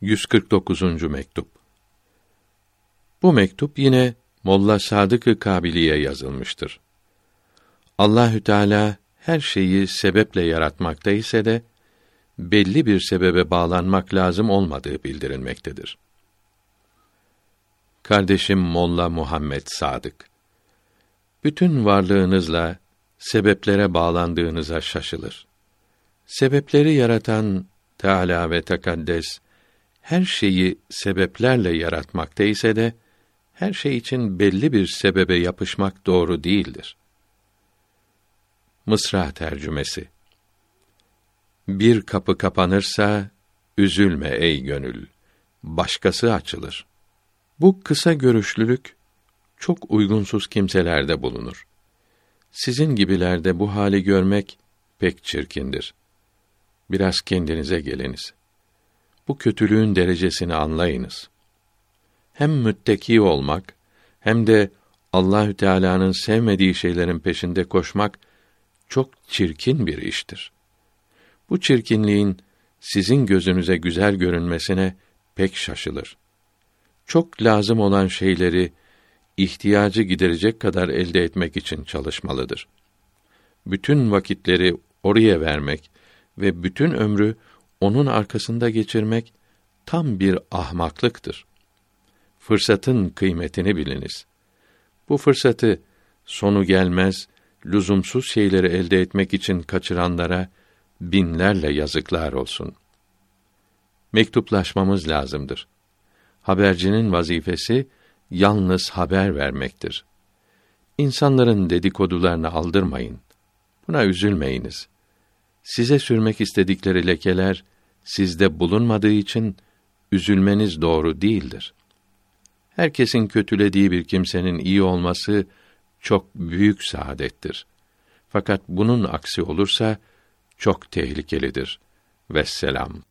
149. mektup. Bu mektup yine Molla Sadık-ı Kabili'ye yazılmıştır. Allahü Teala her şeyi sebeple yaratmakta ise de belli bir sebebe bağlanmak lazım olmadığı bildirilmektedir. Kardeşim Molla Muhammed Sadık bütün varlığınızla sebeplere bağlandığınıza şaşılır. Sebepleri yaratan Teala ve Tekaddes her şeyi sebeplerle yaratmakta ise de her şey için belli bir sebebe yapışmak doğru değildir. Mısra tercümesi Bir kapı kapanırsa üzülme ey gönül başkası açılır. Bu kısa görüşlülük çok uygunsuz kimselerde bulunur. Sizin gibilerde bu hali görmek pek çirkindir. Biraz kendinize geliniz. Bu kötülüğün derecesini anlayınız. Hem mütteki olmak hem de Allahü Teala'nın sevmediği şeylerin peşinde koşmak çok çirkin bir iştir. Bu çirkinliğin sizin gözünüze güzel görünmesine pek şaşılır. Çok lazım olan şeyleri ihtiyacı giderecek kadar elde etmek için çalışmalıdır. Bütün vakitleri oraya vermek ve bütün ömrü onun arkasında geçirmek tam bir ahmaklıktır. Fırsatın kıymetini biliniz. Bu fırsatı sonu gelmez, lüzumsuz şeyleri elde etmek için kaçıranlara binlerle yazıklar olsun. Mektuplaşmamız lazımdır. Habercinin vazifesi yalnız haber vermektir. İnsanların dedikodularını aldırmayın. Buna üzülmeyiniz. Size sürmek istedikleri lekeler sizde bulunmadığı için üzülmeniz doğru değildir. Herkesin kötülediği bir kimsenin iyi olması çok büyük saadettir. Fakat bunun aksi olursa çok tehlikelidir. Vesselam.